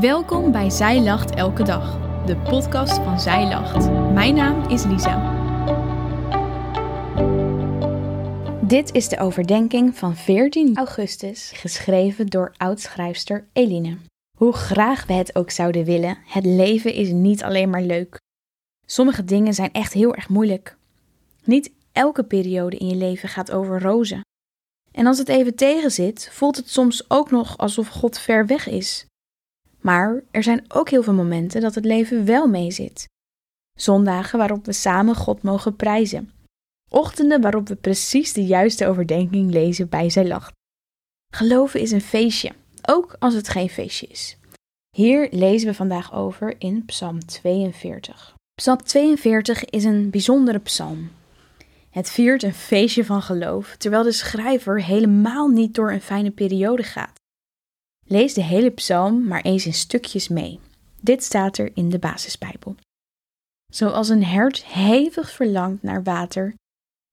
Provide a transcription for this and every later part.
Welkom bij Zij Lacht Elke Dag, de podcast van Zij Lacht. Mijn naam is Lisa. Dit is de overdenking van 14 augustus, geschreven door oudschrijfster Eline. Hoe graag we het ook zouden willen, het leven is niet alleen maar leuk. Sommige dingen zijn echt heel erg moeilijk. Niet elke periode in je leven gaat over rozen. En als het even tegenzit, voelt het soms ook nog alsof God ver weg is. Maar er zijn ook heel veel momenten dat het leven wel meezit. Zondagen waarop we samen God mogen prijzen. Ochtenden waarop we precies de juiste overdenking lezen bij zijn lacht. Geloven is een feestje, ook als het geen feestje is. Hier lezen we vandaag over in Psalm 42. Psalm 42 is een bijzondere psalm. Het viert een feestje van geloof, terwijl de schrijver helemaal niet door een fijne periode gaat. Lees de hele psalm maar eens in stukjes mee. Dit staat er in de basisbijbel. Zoals een hert hevig verlangt naar water,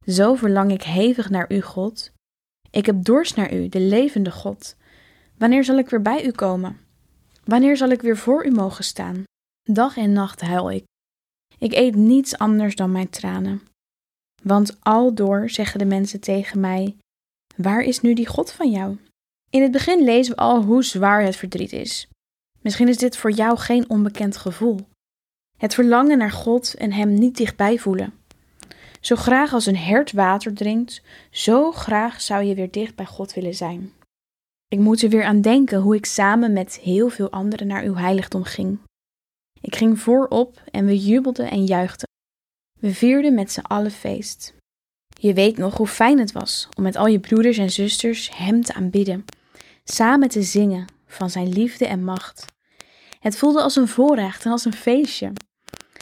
zo verlang ik hevig naar u, God. Ik heb dorst naar u, de levende God. Wanneer zal ik weer bij u komen? Wanneer zal ik weer voor u mogen staan? Dag en nacht huil ik. Ik eet niets anders dan mijn tranen. Want aldoor zeggen de mensen tegen mij: Waar is nu die God van jou? In het begin lezen we al hoe zwaar het verdriet is. Misschien is dit voor jou geen onbekend gevoel. Het verlangen naar God en Hem niet dichtbij voelen. Zo graag als een hert water drinkt, zo graag zou je weer dicht bij God willen zijn. Ik moet er weer aan denken hoe ik samen met heel veel anderen naar uw heiligdom ging. Ik ging voorop en we jubelden en juichten. We vierden met z'n allen feest. Je weet nog hoe fijn het was om met al je broeders en zusters Hem te aanbidden, samen te zingen van Zijn liefde en macht. Het voelde als een voorrecht en als een feestje.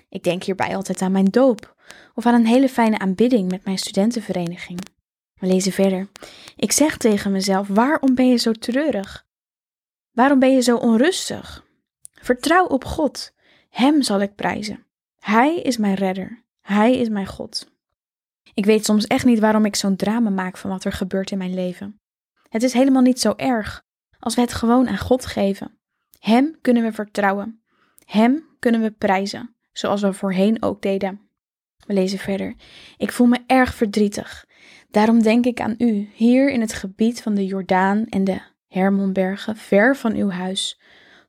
Ik denk hierbij altijd aan mijn doop of aan een hele fijne aanbidding met mijn studentenvereniging. We lezen verder. Ik zeg tegen mezelf: waarom ben je zo treurig? Waarom ben je zo onrustig? Vertrouw op God. Hem zal ik prijzen. Hij is mijn redder. Hij is mijn God. Ik weet soms echt niet waarom ik zo'n drama maak van wat er gebeurt in mijn leven. Het is helemaal niet zo erg als we het gewoon aan God geven. Hem kunnen we vertrouwen. Hem kunnen we prijzen, zoals we voorheen ook deden. We lezen verder. Ik voel me erg verdrietig. Daarom denk ik aan u, hier in het gebied van de Jordaan en de Hermonbergen, ver van uw huis.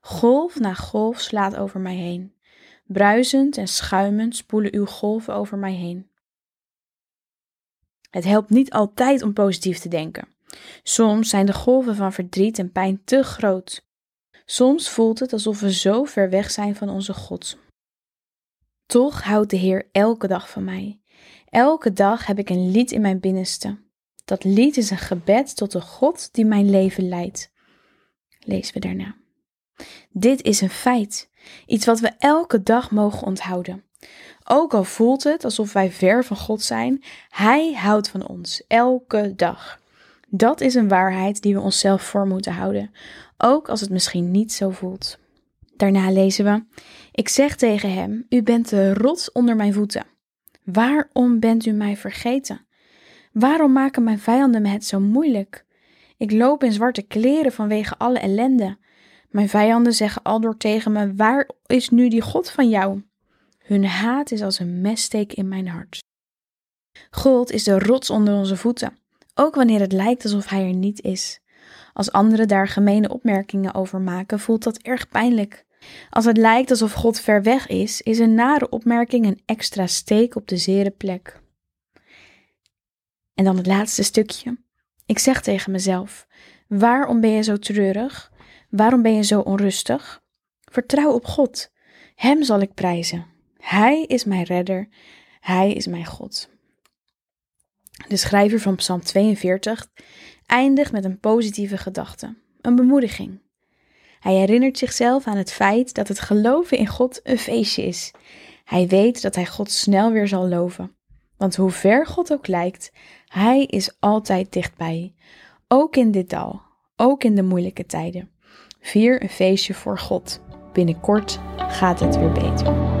Golf na golf slaat over mij heen. Bruisend en schuimend spoelen uw golven over mij heen. Het helpt niet altijd om positief te denken. Soms zijn de golven van verdriet en pijn te groot. Soms voelt het alsof we zo ver weg zijn van onze God. Toch houdt de Heer elke dag van mij. Elke dag heb ik een lied in mijn binnenste. Dat lied is een gebed tot de God die mijn leven leidt. Lezen we daarna. Dit is een feit, iets wat we elke dag mogen onthouden. Ook al voelt het alsof wij ver van God zijn, Hij houdt van ons, elke dag. Dat is een waarheid die we onszelf voor moeten houden, ook als het misschien niet zo voelt. Daarna lezen we: Ik zeg tegen hem: U bent de rots onder mijn voeten. Waarom bent u mij vergeten? Waarom maken mijn vijanden me het zo moeilijk? Ik loop in zwarte kleren vanwege alle ellende. Mijn vijanden zeggen aldoor tegen me: Waar is nu die God van jou? Hun haat is als een messteek in mijn hart. God is de rots onder onze voeten, ook wanneer het lijkt alsof Hij er niet is. Als anderen daar gemene opmerkingen over maken, voelt dat erg pijnlijk. Als het lijkt alsof God ver weg is, is een nare opmerking een extra steek op de zere plek. En dan het laatste stukje. Ik zeg tegen mezelf: Waarom ben je zo treurig? Waarom ben je zo onrustig? Vertrouw op God. Hem zal ik prijzen. Hij is mijn redder. Hij is mijn God. De schrijver van Psalm 42 eindigt met een positieve gedachte, een bemoediging. Hij herinnert zichzelf aan het feit dat het geloven in God een feestje is. Hij weet dat hij God snel weer zal loven. Want hoe ver God ook lijkt, hij is altijd dichtbij. Ook in dit dal, ook in de moeilijke tijden. Vier een feestje voor God. Binnenkort gaat het weer beter.